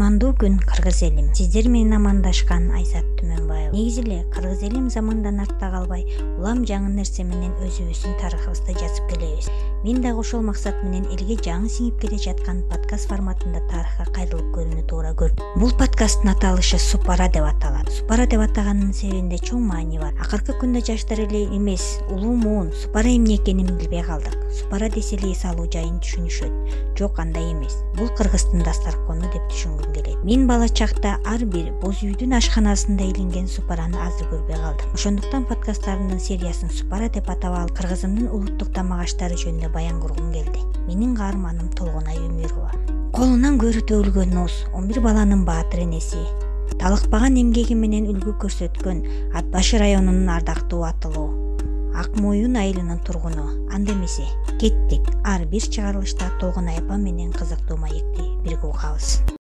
кутмандуу күн кыргыз элим. Сиздер менен амандашкан айзат түмөнбаева негизи эле кыргыз элим замандан артта калбай улам жаңы нерсе менен өзүбүздүн тарыхыбызды жазып келебиз. Мен дагы ошол максат менен элге жаңы сиңип келе жаткан подкаст форматында тарыхка кайрылып көрүүнү туура көрдүм. Бул подкасттын аталышы супара деп аталат. Супара деп атаганымдын себебинде чоң маани бар. Акыркы күндө жаштар эле эмес улуу муун супара эмне экенин билбей калдык. Супара десе эле эс алуу жайын түшүнүшөт. Жок андай эмес. Бул кыргыздын дасторкону деп келет мен бала чакта ар бир боз үйдүн ашканасында илинген супараны азыр көрбөй калдым. Ошондуктан подкасттарымдын сериясын супара деп атап алып кыргызымдын улуттук тамак аштары жөнүндө баян кургум келди. Менин каарманым толгонай өмүрова колунан көрү төгүлгөн уз он бир баланын баатыр энеси. Талыкпаган эмгеги менен үлгү көрсөткөн ат башы районунун ардактуу атылуу. Ак моюн айылынын тургуну. Анда эмесе кеттик. Ар бир чыгарылышта толгонай апам менен кызыктуу маекти бирге угабыз